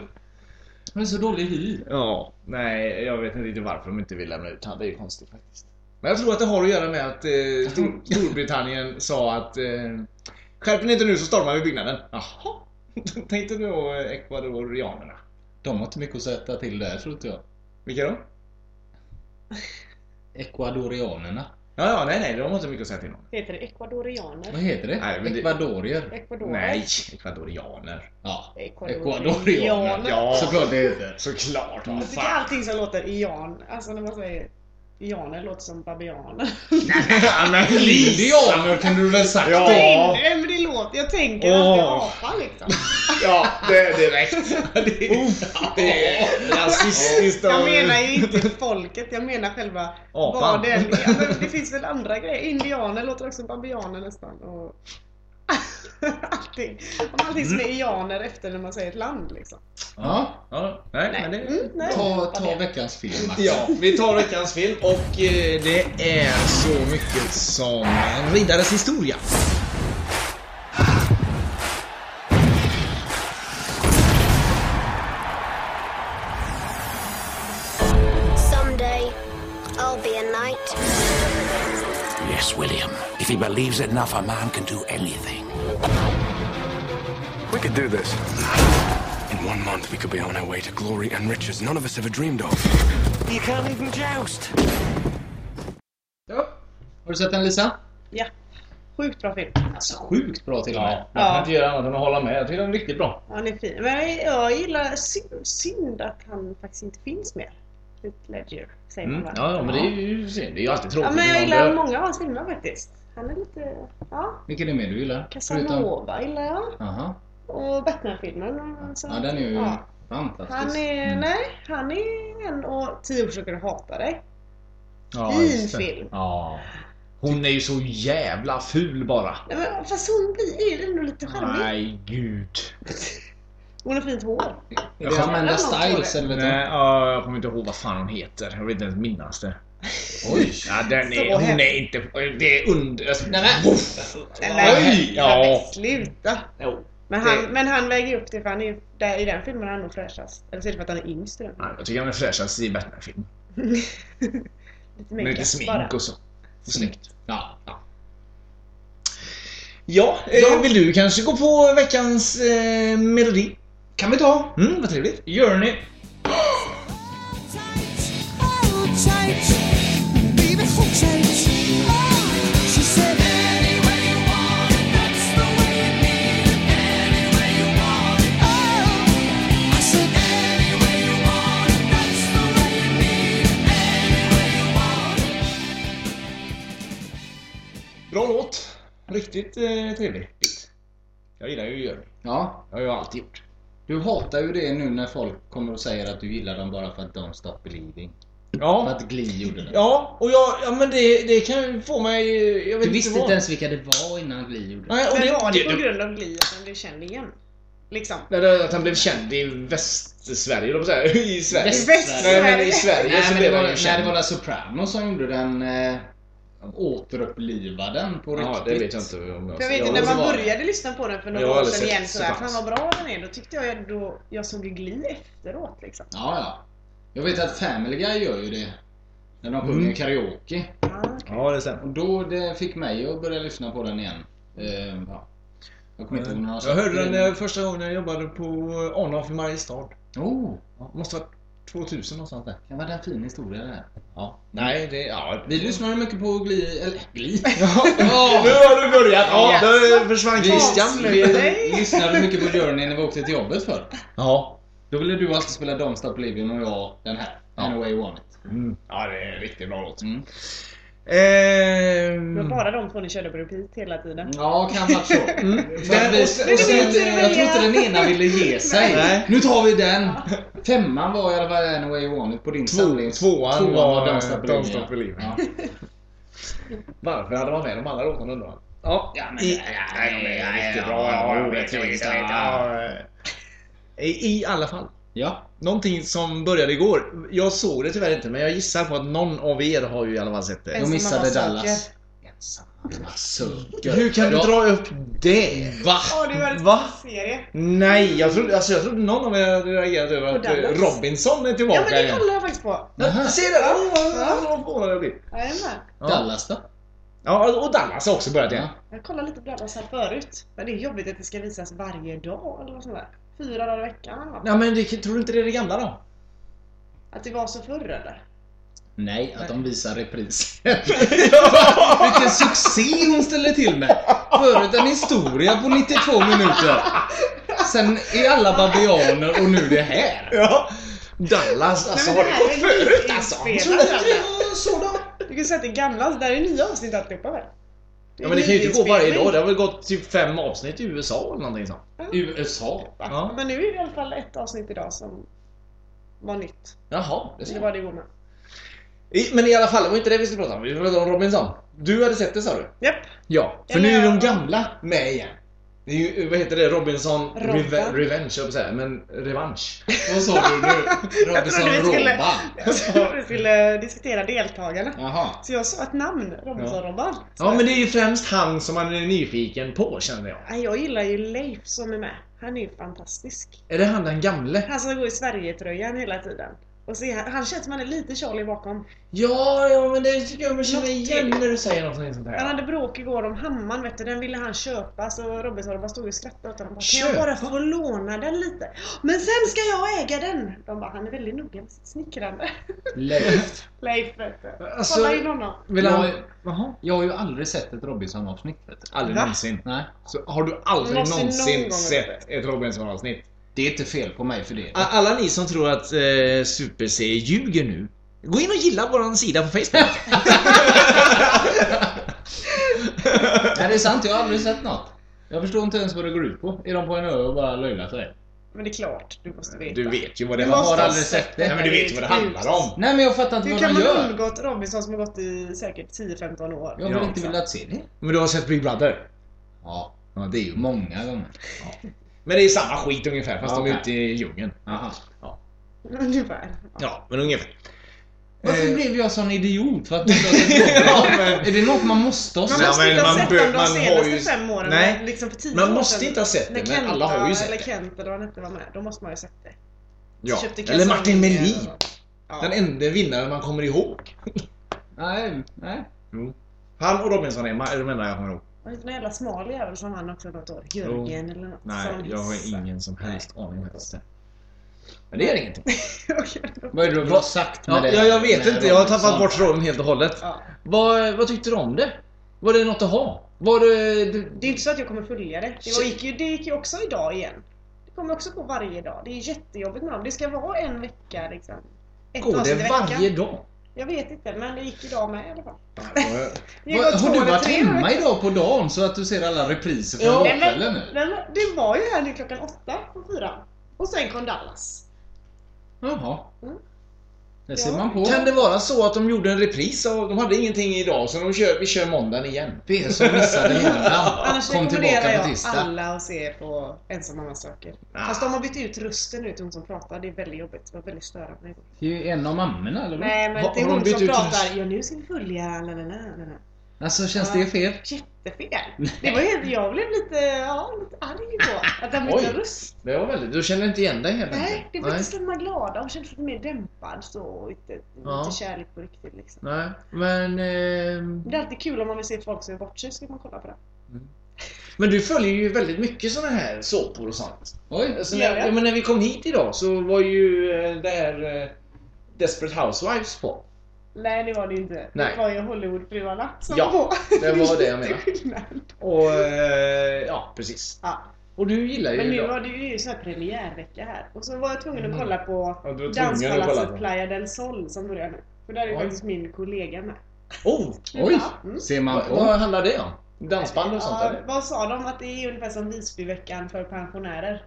Han är så dålig hy. Ja, nej jag vet inte riktigt varför de inte vill lämna ut han. Det är ju konstigt faktiskt. Men jag tror att det har att göra med att eh, Stor- Storbritannien sa att eh, skärper ni inte nu så stormar vi byggnaden. Jaha. Tänkte då ecuadorianerna. De har inte mycket att sätta till där tror inte jag. Vilka då? Ecuadorianerna. Ja, ja, nej, nej, de har inte mycket att säga till om. Heter det ekvadorianer? Vad heter det? Nej, men det- Ekvadorier. Ecuador? Nej, ecuadorianer. Ja. Ecuadorianer. Ecuadorianer. Ja. Såklart det heter. Såklart, vad Jag tycker fan. allting som låter ian, alltså när man säger ianer låter som babianer. Ja, men Indianer kunde du väl sagt Ja. då? Nej men det låter, jag tänker alltid Åh. apa liksom. Ja, det är direkt. Det är, det är rasistiskt. Jag menar ju inte folket, jag menar själva Apan. vad den är. Men det finns väl andra grejer. Indianer låter också som babianer nästan. Och allting. Om allting som är ianer efter när man säger ett land liksom. Ja. Ja, nej, Nej. men det... Mm, nej. Ta, ta veckans film Max. Ja, vi tar veckans film och eh, det är så mycket som en riddares historia. Believes enough, a man can do anything. We could do this. In one month, we could be on our way to glory and riches none of us ever dreamed of. You can't even joust. Ja. Har du sett den Lisa? Ja. Sjukt bra film. Alltså sjukt bra till och med. Jag kan inte göra annat än att hålla med. Jag tycker den är riktigt bra. Han är fin. Men jag gillar synd, att han faktiskt inte finns mer. Heath Ledger, säger man Mm. va? Ja, ja, men det är ju synd. Det är ju alltid Ja, tråkigt. men jag gillar många av hans filmer faktiskt. Han är lite... Ja. Vilken är det mer du gillar? Casanova gillar jag. Jaha. Och Batman-filmen. Alltså. Ja, den är ju Ja. fantastisk. Han är... Mm. Nej, han är en och tio försöker hata dig. Ja, fin film. Ja. Hon är ju så jävla ful bara. Nej, men fast hon blir ändå lite charmig. Nej, gud. Hon har fint hår. Är det Amanda Styles eller vet du? Nej, ja, jag kommer inte ihåg vad fan hon heter. Jag vet inte ens minnas det. Oj! Ja, den är, hon är inte... Det är under... Alltså, Nej, men-. Nej, men! Ja. Sluta! Jo. Men han, Det- men han väger upp det för han är, där, i den filmen är han nog fräschast. Eller så är det för att han är yngst i den. Nej, Jag tycker han är fräschast i Batman-film. lite mer Med lite smink bara. och så. Och snyggt. Ja, ja. Ja, eh, vill du kanske gå på veckans eh, melodi? Kan vi ta? Mm, vad trevligt. Journey. Bra låt. Riktigt eh, trevlig. Jag gillar ju Journey. Ja. Det har jag alltid gjort. Du hatar ju det nu när folk kommer och säger att du gillar dem bara för att Don't Stop Believing. För Ja. att Glee gjorde det. Ja, och jag, ja men det, det kan ju få mig... Jag vet Du visste vad. inte ens vilka det var innan Glee gjorde det. Nej, och Men det, var det på det, grund av Glee att han blev känd igen? Liksom. det, det, att han blev känd i Västsverige, då säga. I Sverige. Västsverige. Nej men i Sverige Nej, så men det blev var, han ju nej, känd. det var La Soprano som gjorde den... Eh, återupplivade den på riktigt. Ja, det vet jag inte om jag För jag vet inte, när det man började lyssna på den för några år sedan igen sådär, fan vad bra den är. Då tyckte jag då, jag såg Glee efteråt liksom. Ja, ja. Jag vet att Family Guy gör ju det. När de sjunger Mm. karaoke. Ja, det stämmer. Och då det fick mig att börja lyssna på den igen. Eh, ja. Jag kommer inte ihåg när Jag hörde den första gången jag jobbade på Arnulf i Mariestad. Oh, Ja, måste varit 2000 någonstans där. det var en fin historia det här. Ja. Nej, det... Ja, Vi lyssnade mycket på Glee, eller Glee? Ja, nu har du börjat! Ja, då försvann Christian. vi lyssnade mycket på Journey när vi åkte till jobbet för. Ja. Då ville du alltid spela Don't Stop Believing och jag den här. Ja. Anyway You Want It. Mm. Ja, det är en riktigt bra låt. Mm. Ehm... Det var bara de två ni körde på repeat hela tiden. Ja, kan vara så. Mm. Vi, och sen, jag tror inte den ena ville ge sig. Nej. Nu tar vi den. Femman var i alla fall Anyway You Want på din Två, samling. tvåan var Don't Stop Believing. Don't Stop Believing. Ja. Varför hade man med de andra låtarna undrar man? Ja, Ja, men i, nej, de är riktigt ja, bra. Ja, I, I alla fall. ja. Någonting som började igår. Jag såg det tyvärr inte, men jag gissar på att någon av er har ju i alla fall sett det. Jag missade. Dallas. Massaker. Hur kan du Ja. dra upp det? Va? Ja, det var en Va? serie. Nej, jag trodde, alltså jag trodde någon av er hade reagerat över att eh, Dallas? Robinson är Ja tillbaka men det igen. kollar jag faktiskt på. Jaha. Se där! Oh, vad förvånad jag blir. Ja. Dallas då? Ja, och Dallas har också börjat igen. Jag kollade lite på Dallas här förut. Men det är jobbigt att det ska visas varje dag eller något sånt där. Fyra dagar i veckan. Ja, men det, tror du inte det är det gamla då? Att det var så förr eller? Nej, att de visar reprisen. Vilken succé hon ställer till med! Förut en historia på 92 minuter. Sen är alla babianer och nu det här. Ja. Dallas, alltså har det gått förut alltså? Att det var så då. Du kan säga att det är gamla, det där är nya avsnitt alltihopa väl? Ja men det kan ju inte gå varje dag. Det har väl gått typ fem avsnitt i USA eller någonting sånt. USA? Ja. Men nu är det i alla fall ett avsnitt idag som var nytt. Jaha, det Det ser var det igår med. I- Men i alla fall, det var inte det vi skulle prata om. Vi skulle prata om Robinson. Du hade sett det sa du? Japp. Ja. För Eller nu är de gamla med igen. Det är ju, vad heter det? Robinson Robban. Reve Revenge, jag säga. Men revansch. Vad sa du nu? Jag Robinson skulle, Robban? jag trodde vi skulle diskutera deltagarna. Jaha. Så jag sa ett namn, Robinson-Robban. Ja men det är ju främst han som man är nyfiken på känner jag. Jag gillar ju Leif som är med. Han är ju fantastisk. Är det han den gamle? Han som går i Sverige-tröjan hela tiden. Och se, han, han känns som han är lite Charlie bakom. Ja, ja men det tycker jag man känner igen när du säger något sånt Han här. hade bråk igår om hammaren vet du, den ville han köpa så Robinson bara stod och skrattade åt honom. Bara, Kan jag bara få låna den lite? Men sen ska jag äga den! De bara, han är väldigt noga med snickrande. Leif. Leif vet du. Alltså- Kolla in honom. Vill Jag, han... har- Jaha? jag har ju aldrig sett ett Robinson-avsnitt. Aldrig Va? någonsin. Nej. Så har du aldrig någonsin gång sett ett Robinson-avsnitt? Det är inte fel på mig för det. Alla ni som tror att eh, Super-C ljuger nu, gå in och gilla våran sida på Facebook. Nej, det är sant. Jag har aldrig sett något. Jag förstår inte ens vad det går ut på. Är de på en ö och bara löjlar sig? Men det är klart, du måste veta. Du vet ju vad det Du handlar måste om. ha aldrig sett det. Nej, men du vet ju vad det handlar om. Nej, men jag fattar inte Hur vad kan de man gör. undgått Robinson som har gått i säkert 10-15 år? Jag har väl inte velat se det. Men du har sett Big Brother? Ja, Ja, det är ju... många gånger. Men det är samma skit ungefär, fast Ja, de är ute i djungeln. Aha. Ungefär. Ja, men ungefär. Varför Eh. blev jag sån idiot? För att man inte Ja, men- Är det något man måste ha Man sett? Ja, måste inte ha man sett dem de man har senaste ju- fem åren. Nej. men liksom för tio Man måste sedan, inte ha sett det, när men Kenta, alla har ju sett eller det. Kent eller vad han hette var med. Då måste man ju ha sett det. Ja. Eller Martin Melin. och- Ja. Den enda vinnaren man kommer ihåg. Nej, nej. Jo. Han och Robinson är de enda jag kommer ihåg. Var det inte någon jävla smal jävel som han också något år? Jörgen eller något Nej, som jag har ingen som helst aning faktiskt. Men det är ingenting. Vad är det du vill ha sagt med Ja, det? jag, jag vet inte, jag har tappat bort tråden helt och hållet. Ja. Vad, vad tyckte du om det? Var det något att ha? Var det... det Det är inte så att jag kommer följa det. Det, var, gick, ju, det gick ju också idag igen. Det kommer också på varje dag. Det är jättejobbigt med dem. Det ska vara en vecka liksom. Ett går det varje dag? Jag vet inte, men det gick idag med i alla fall. Har du varit hemma veckor. idag på dagen så att du ser alla repriser från Ja, vårkvällen men, nu? men det var ju här nu klockan åtta på fyra. Och sen kom Dallas. Jaha. Mm. Det ser Ja. man på. Kan det vara så att de gjorde en repris och de hade ingenting idag så de kör, vi kör måndagen igen? Det är som missade. Annars Kom tillbaka på jag tisdag. alla att se på Ensam mamma söker. Fast de har bytt ut rösten nu till hon som pratar. Det är väldigt jobbigt. Det var väldigt störande. Det är ju en av mammorna eller? Nej men det är har de hon bytt som ut pratar. röst? Ja nu ska vi följa la, la, la, la. Alltså känns det fel? Jättefel. Det var helt, jag blev lite, ja, lite arg på att de bytte röst. Det var väldigt... Du känner inte igen dig helt Nej, det var inte så man glada. Hon kändes lite mer dämpad så. Lite, Ja. lite kärlek på riktigt liksom. Nej, men... ehm, Det är alltid kul om man vill se folk som är bort sig. Ska man kolla på det. Men du följer ju väldigt mycket såna här såpor och sånt. Oj. Alltså, när, jag? ja, men när vi kom hit idag så var ju eh, det här eh, Desperate Housewives på. Nej det var det inte. Nej. Det var ju Hollywoodfruarna som Ja, var det var det jag menade. Och eh, ja, precis. Ja. Och du gillar ju Men nu var det ju sån här premiärvecka här. Och så var jag tvungen att kolla på Mm. Ja, Danspalatset på. Playa del Sol som börjar nu. För där är ju Oj. faktiskt min kollega med. Oh! Oj. Mm. Ser man på? vad handlar det om? Dansband och sånt Ja, eller? vad sa de? Att det är ungefär som Visbyveckan för pensionärer.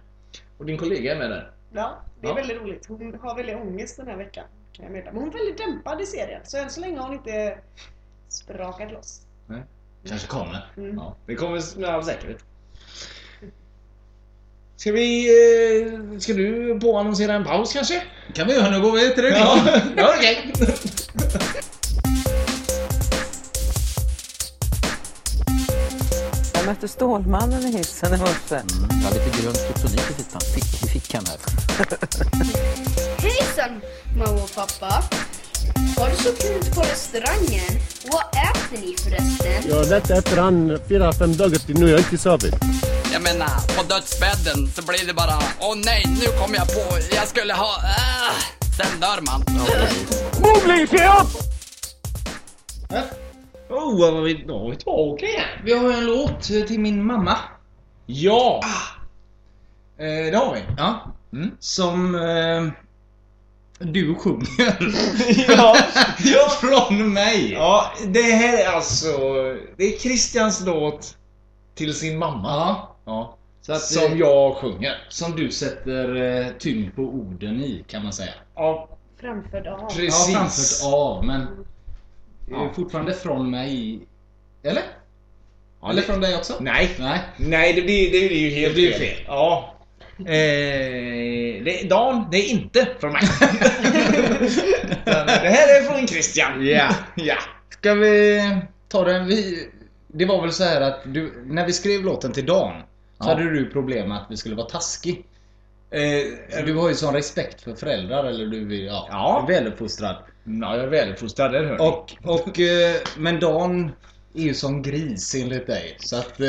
Och din kollega är med där? Ja, det är Ja. väldigt roligt. Hon har väldigt ångest den här veckan. Men hon är väldigt dämpad i serien. Så än så länge har hon inte sprakat loss. Kanske kommer. Mm. Ja, det kommer med all säkerhet. Ska vi... Eh, ska du påannonsera en paus kanske? Kan vi göra? Nu går vi till reklam. Ja, ja okej. Jag mötte Stålmannen i hissen i morse. Det var lite grön kryptonit i fickan här. Hejsan mamma och pappa! Har du så kul på restaurangen? Vad äter ni förresten? Jag lät efter han fyra, fem dagar till nu. Jag har inte sovit. Jag menar, på dödsbädden så blir det bara Åh nej, nu kom jag på, jag skulle ha... Äh. Sen dör man. Se upp! Oh, vad vi... Då var vi tillbaka igen. Vi har en låt till min mamma. Ja! Eh, det har vi. Ja. Mm. Som eh, du sjunger. ja, ja. Från mig. Ja, det här är alltså... Det är Christians låt till sin mamma. Ja. Ja. Så att, som eh, jag sjunger. Som du sätter eh, tyngd på orden i kan man säga. Ja, Framförd av. Precis. Ja, framfört av men Ja. ja. fortfarande från mig. Eller? Ja, Eller det- från dig också? Nej. Nej. Nej, det blir, det blir ju helt Det blir fel. fel. Ja. Eh, det, Dan, det är inte från mig. Det här är från Christian. Ja. ja. Ska vi ta den? Vi, det var väl så här att du, när vi skrev låten till Dan så Ja. hade du problem med att vi skulle vara taskig. Eh, Du har ju sån respekt för föräldrar eller du är, ja, Ja. är väluppfostrad. Ja, jag är väluppfostrad, det hör. Och, och, eh, men Dan är ju som gris enligt dig. Så att... eh,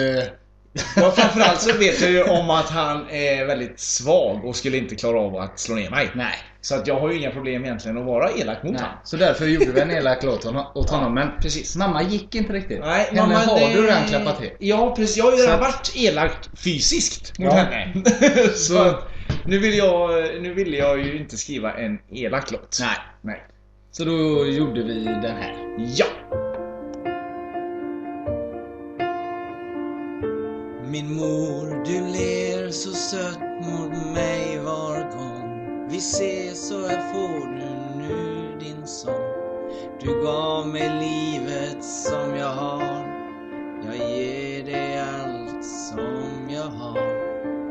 Ja, framförallt så vet jag ju om att han är väldigt svag och skulle inte klara av att slå ner mig. Nej. Så att jag har ju inga problem egentligen att vara elak mot honom. Så därför gjorde vi en elak låt åt honom. Men precis. mamma gick inte riktigt. Nej, Henne mamma, har det- du redan klappat till. Ja, precis. Jag har ju redan varit elak fysiskt mot Ja. henne. så att nu vill, jag, nu vill jag ju inte skriva en elak låt. Nej. Nej. Så då gjorde vi den här. Ja! Min mor, du ler så sött mot mig var gång. Vi ses och här får du nu din sång Du gav mig livet som jag har. Jag ger dig allt som jag har.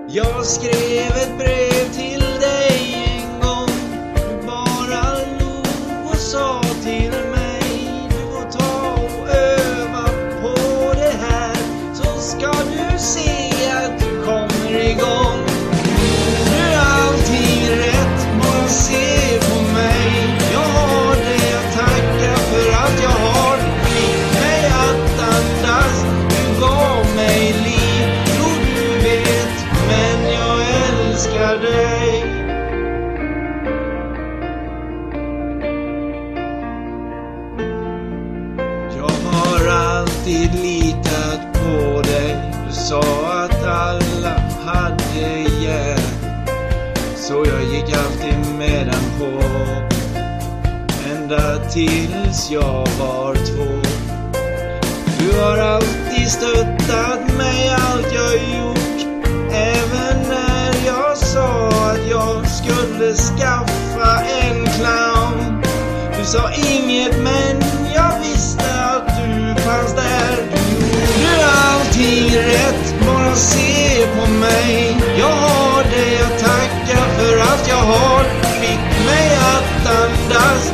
Jag skrev ett brev till tills jag var två. Du har alltid stöttat mig allt jag gjort. Även när jag sa att jag skulle skaffa en clown. Du sa inget men jag visste att du fanns där. Du gjorde allting rätt, bara se på mig. Jag har dig att tacka för allt jag har. Fick mig att andas,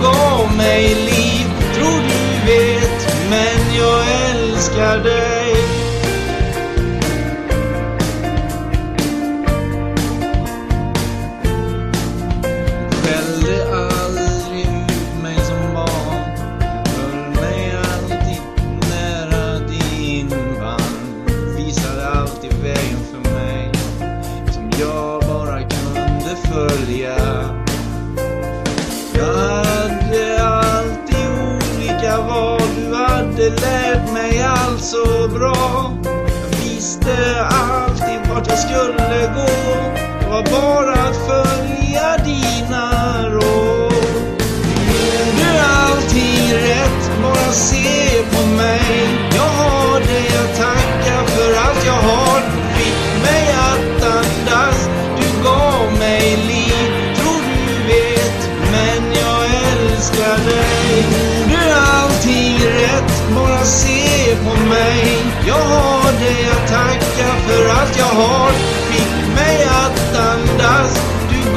du Bara att följa dina råd. Du är allting rätt, bara se på mig. Jag har det jag tackar för allt jag har. Fick mig att andas, du gav mig liv. Tror du vet, men jag älskar dig. Du är allting rätt, bara se på mig. Jag har det jag tackar för allt jag har. Fick att andas, du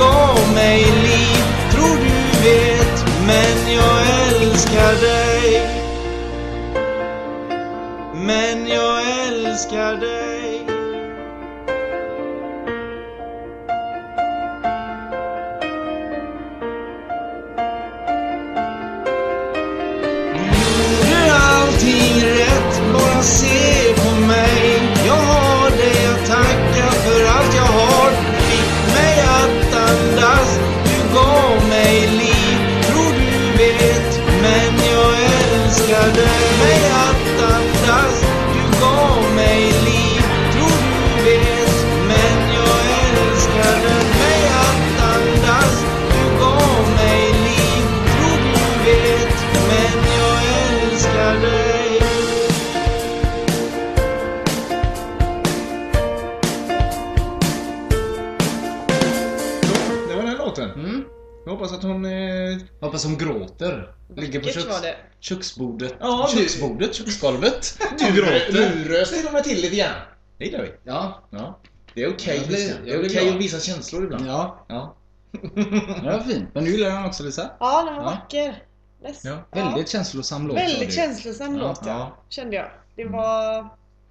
köksgolvet. Du, gråter. du röstar till och med till lite grann. Det gillar vi. Ja. Ja. Det är okej. Det är blir okej glad. att visa känslor ibland. Ja. Ja. Det var fint. Men du gillar den också Lisa? Ja, den var Ja. vacker. Ledsen. Ja. Väldigt känslosam låt Väldigt känslosam Ja, låt, ja. ja. Kände jag. Det var...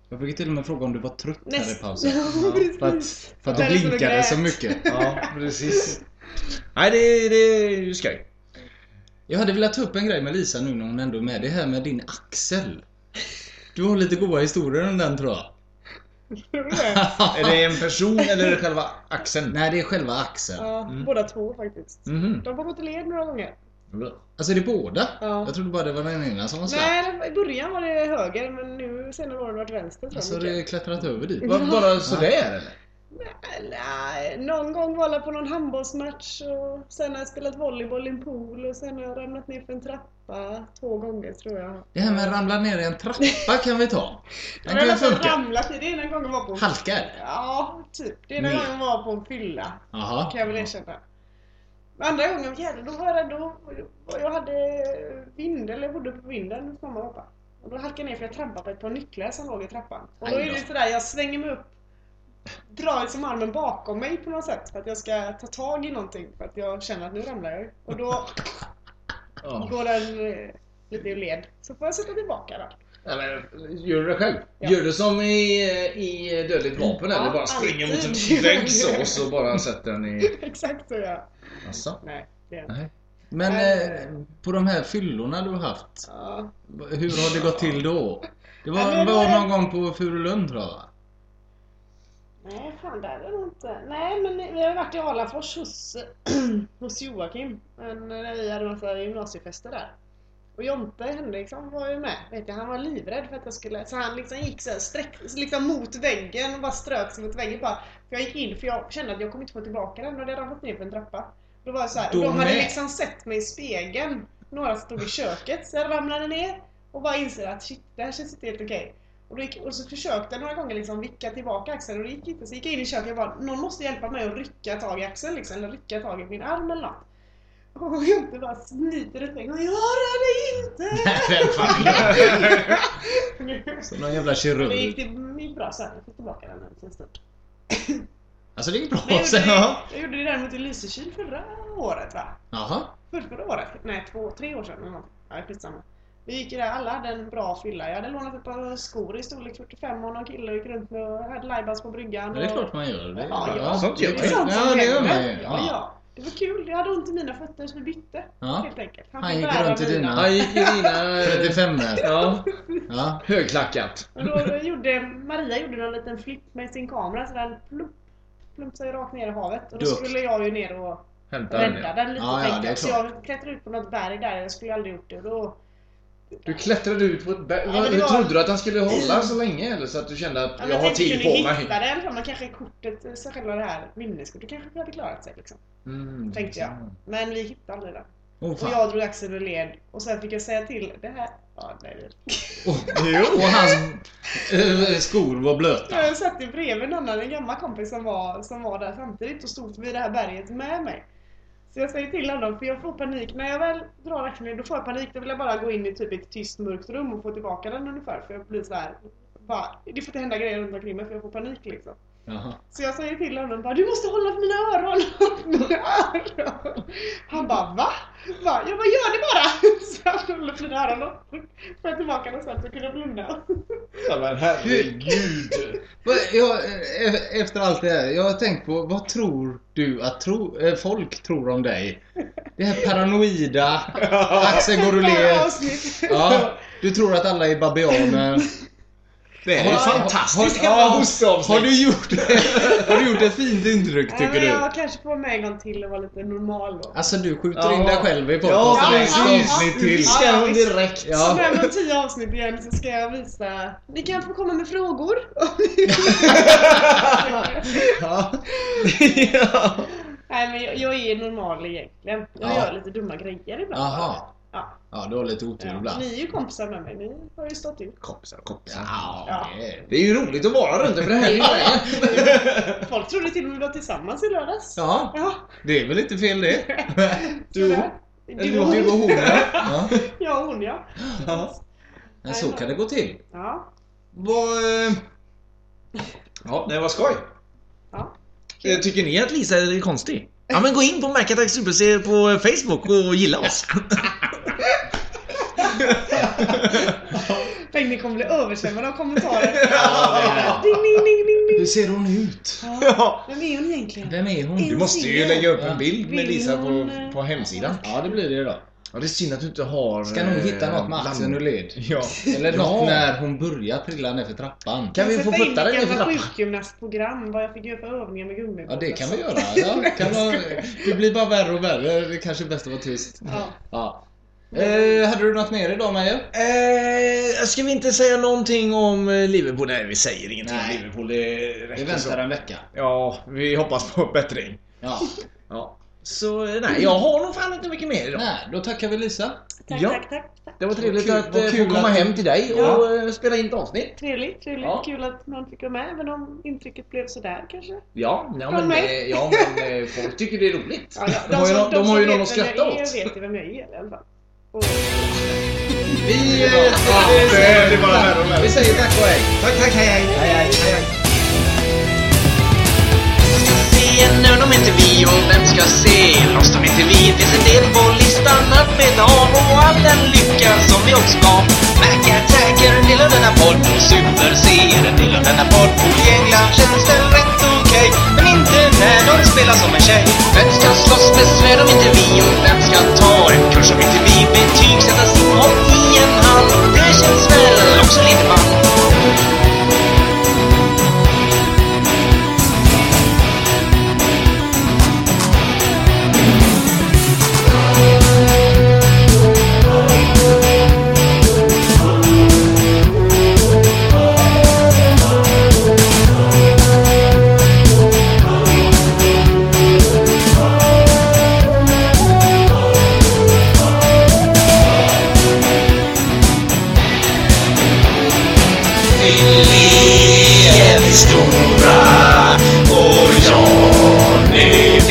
Jag brukar till och med fråga om du var trött här i Näst- pausen. Ja, precis. för att, för att du blinkade så mycket. Ja, precis. Nej, det, det är ju skoj. Jag hade velat ta upp en grej med Lisa nu när hon ändå är med. Det här med din axel. Du har lite goda historier om den tror jag. Är det en person eller är det själva axeln? Nej, det är själva axeln. Ja, båda två faktiskt. Mhm. De har gått i led några gånger. Alltså är det båda? Ja. Jag trodde bara det var den ena som var slapp. Nej, i början var det höger men nu senare har det varit vänster jag. Alltså mycket. det har klättrat över dit. Bara, bara sådär eller? Nej, någon gång var jag på någon handbollsmatch och sen har jag spelat volleyboll i en pool och sen har jag ramlat ner för en trappa två gånger tror jag. Det här med att ramla ner i en trappa kan vi ta. Den Jag har ramlat i det ena gången var på... Halkar? Ja, typ. Det ena gången var på en fylla. Jaha. Kan jag väl erkänna. Andra gången, jävlar, då var jag då, Jag hade vind, eller jag bodde på vinden hos mamma och pappa. Och då halkade jag ner för jag trampade på ett par nycklar som låg i trappan. Och då är det sådär, jag svänger mig upp drar liksom armen bakom mig på något sätt för att jag ska ta tag i någonting för att jag känner att nu ramlar jag och då går den eh, lite ur led. Så får jag sätta tillbaka den. Eller, gör du det själv? Ja. Gör du som i, i Dödligt vapen Ja, eller bara springer mot en vägg så och så bara sätter den i... Exakt så ja. Alltså. Nej, det Nej. Men Nej. eh, på de här fyllorna du har haft. Ja. Hur har det gått till då? Det var, var någon gång på Furulund tror jag va? Nej, fan det är det inte. Nej, men vi har varit i Alafors hos, hos Joakim. När vi hade massa gymnasiefester där. Och Jonte Henriksson var ju med. Vet jag, han var livrädd för att jag skulle... Så han liksom gick så här, sträck, liksom mot väggen och bara strök sig mot väggen bara. För jag gick in för jag kände att jag kommer inte få tillbaka den och det hade ramlat ner för en trappa. Då var så här, Då de hade liksom sett mig i spegeln. Några stod i köket. Så jag ramlade ner och bara inser att shit, det här känns inte helt okej. Och, då gick, och så försökte jag några gånger liksom vicka tillbaka axeln och det gick inte. Så gick jag in i köket och bara, någon måste hjälpa mig att rycka tag i axeln liksom, eller rycka tag i min arm eller något. Och Jonte bara ut mig och jag rör dig inte! Fan Som någon jävla det gick, kirurg. det gick bra sen, jag fick tillbaka den en liten stund. Alltså det gick bra jag, sen. gjorde jag gjorde det däremot i Lysekil förra året va? Jaha. För förra året? Nej, två, tre år sedan eller något. Ja, skitsamma. Vi gick ju där, alla hade en bra fylla. Jag hade lånat ett par skor i storlek 45 och någon kille gick runt med och hade lajbans på bryggan. Ja, det är klart man gör. Det, Ja, ja. Sånt gör det man är ju. sånt som Ja, det gör händer. man ju. Ja, Ja. ja. Det var kul. Jag hade ont i mina fötter så vi bytte. Ja. Helt enkelt. Han fick gick runt i dina- Han gick i dina... 35 Ja, Ja. högklackat. Och då gjorde Maria gjorde någon liten flipp med sin kamera så den plump, plump sig rakt ner i havet. Och då skulle jag ju ner och Hämta den. rädda ja. den lite Ja, ja, det är. Så jag klättrade ut på något berg där. Jag skulle aldrig gjort det. Och då Du klättrade ut på ett berg. Ja, Hur var- trodde du att han skulle hålla så länge eller? Så att du kände att Ja, jag har tänkte, tid på hitta mig? det i alla fall. Man kanske kortet, så själva det här minneskortet kanske hade klarat sig liksom. Mm, Tänkte jag. Men vi hittade aldrig det. Oh, Och jag drog axeln ur led. Och sen fick jag säga till det här. Ja, nej. det- Och, och hans eh, skor var blöta. Jag satt ju bredvid en annan, en gammal kompis som var, som var där samtidigt och stod vid det här berget med mig. Så jag säger till honom, för jag får panik. När jag väl drar axeln då får jag panik. Då vill jag bara gå in i typ ett tyst mörkt rum och få tillbaka den ungefär. För jag blir så här. Bara, det får inte hända grejer runt omkring mig för jag får panik liksom. Jaha. Så jag säger till honom bara, du måste hålla för mina öron. mina öron. Han bara, va? va? Jag bara, gör det bara. Så han håller för mina öron och får tillbaka den sen så kunde jag blunda. Ja, men herregud. Jag, eh, efter allt det här, jag har tänkt på vad tror du att tro, eh, folk tror om dig? Det här paranoida, Axel. Avsnitt. Ja, du tror att alla är babianer. Det är ju Har- fantastiskt ja, hostavsnitt. Har du gjort Har du gjort ett fint intryck Ja, tycker du? jag kanske får med en gång till och vara lite normal då. Alltså du skjuter Ja. in dig själv i Ja, podcasten. precis. Till. Vi ska Ja, hon direkt. Så Ja. när man tio avsnitt igen så ska jag visa. Ni kan få komma med frågor. Ja. ja. Nej men jag, jag är normal egentligen. Jag Ja. gör lite dumma grejer ibland. Jaha. Ja. Ja, du har lite otur Ja. ibland. Ni är ju kompisar med mig. Ni har ju stått ut. Kompisar, kompisar. Ja, Ja. det är... Ju roligt att vara runt för det här är. Folk trodde till och med vi var tillsammans i lördags. Ja, Ja. det är väl inte fel det? Du, Du och du och hon ja. Ja, Ja, hon ja. ja. men så kan det gå till. Ja. Vad... eh, Ja, det var skoj. Ja. Eh, Tycker ni att Lisa är konstig? Ja men gå in på Mac Attack Super C på Facebook och gilla oss. Tänkt ni kommer bli översvämmade av kommentarer. ding, ding, ding, ding, ding. Hur ser hon ut? Ja. Vem är hon egentligen? Vem är hon? Du måste ju lägga upp en bild med Lisa hon, på, eh, på hemsidan. Ja, det blir det då. Ja, det är synd att du inte har... Ska nog hitta eh, något med axeln ur led. Ja. Eller Ja. något när hon börjar trilla ner för trappan. Kan vi få putta dig ner för trappan? sjukgymnastprogram, vad jag fick göra för övningar med gummi. Ja, det kan vi göra. Ja, kan man, det blir bara värre och värre. Det är kanske är bäst att vara tyst. Ja. Ja. Eh, hade du något mer idag Meyer? Eh, ska vi inte säga någonting om eh, Liverpool? Nej, vi säger ingenting Nej. om Liverpool. Det Vi räcker väntar så. en vecka. Ja, vi hoppas på bättring. Ja. Ja. Så eh, nej, jag har nog fan inte mycket mer idag. Nej, då tackar vi Lisa. Tack, Ja. tack, tack, tack. Det var trevligt kul- att eh, få komma att- hem till dig Ja. och spela in ett avsnitt. Trevligt, trevligt. Ja. Kul att man fick vara med, även om intrycket blev sådär kanske. Ja, ja men, ja, men folk tycker det är roligt. Ja, ja. De har ju, som- någon- de har ju någon att skratta jag är åt. vet ju vem jag är i alla fall. Vi, eh, Ja, det- det är bara värre och värre. vi säger tack och hej. Tack, tack, hej, hej. hej, hej, hej, öl om inte vi och vem ska se Lost om inte vi finns en del på listan att beta av och all den lycka som vi också gav Mac Attack är en del av denna podd och Super C är en del av denna podd och i England känns det rätt Spela som en tjej. Vem ska slåss med svärd om inte vi? Och vem ska ta en kurs om inte vi? Betygsätta simhopp i en hand Det känns väl också lite man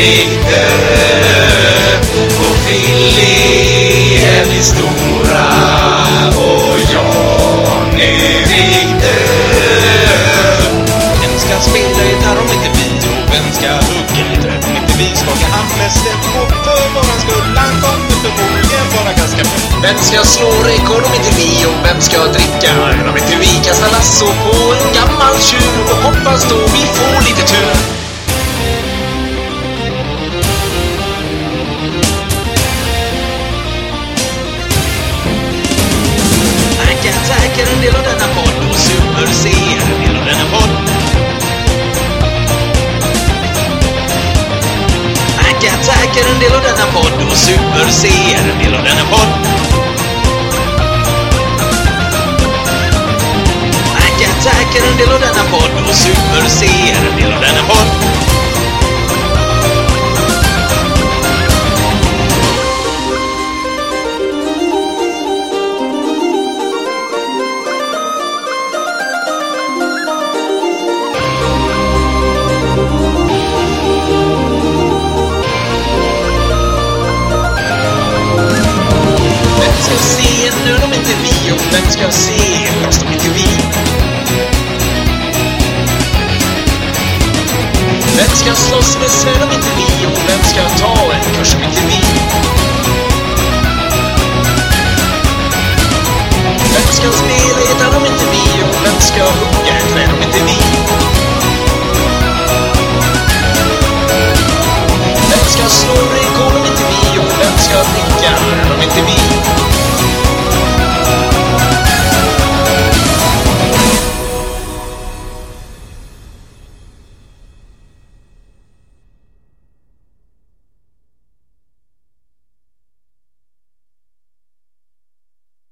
är och Filly är vi stora och jag är Viktor Vem ska spela gitarr om inte vi? Och vem ska hugga gitarr om inte vi? Skaka hand med stämmo för våran skull. Han kommer förmodligen vara ganska bra. Vem ska slå rekord om inte vi? Och vem ska dricka öl om inte vi? kastar lasso på en gammal tjur och hoppas då vi får lite tur. Attack är en del av denna podd och Super C är en del av denna podd. Tackar, tackar är en del av denna podd och Super C är en del av denna podd. se, nu är de inte vi och vem ska jag se? Fast de är inte vi. Vem ska slåss med, så är de inte vi och vem ska ta en kurs om inte vi? Vem ska spela, gitarr om inte vi och vem ska hugga, för är om inte vi? Vem ska slå, rekord om inte vi och vem ska dricka, är de inte vi?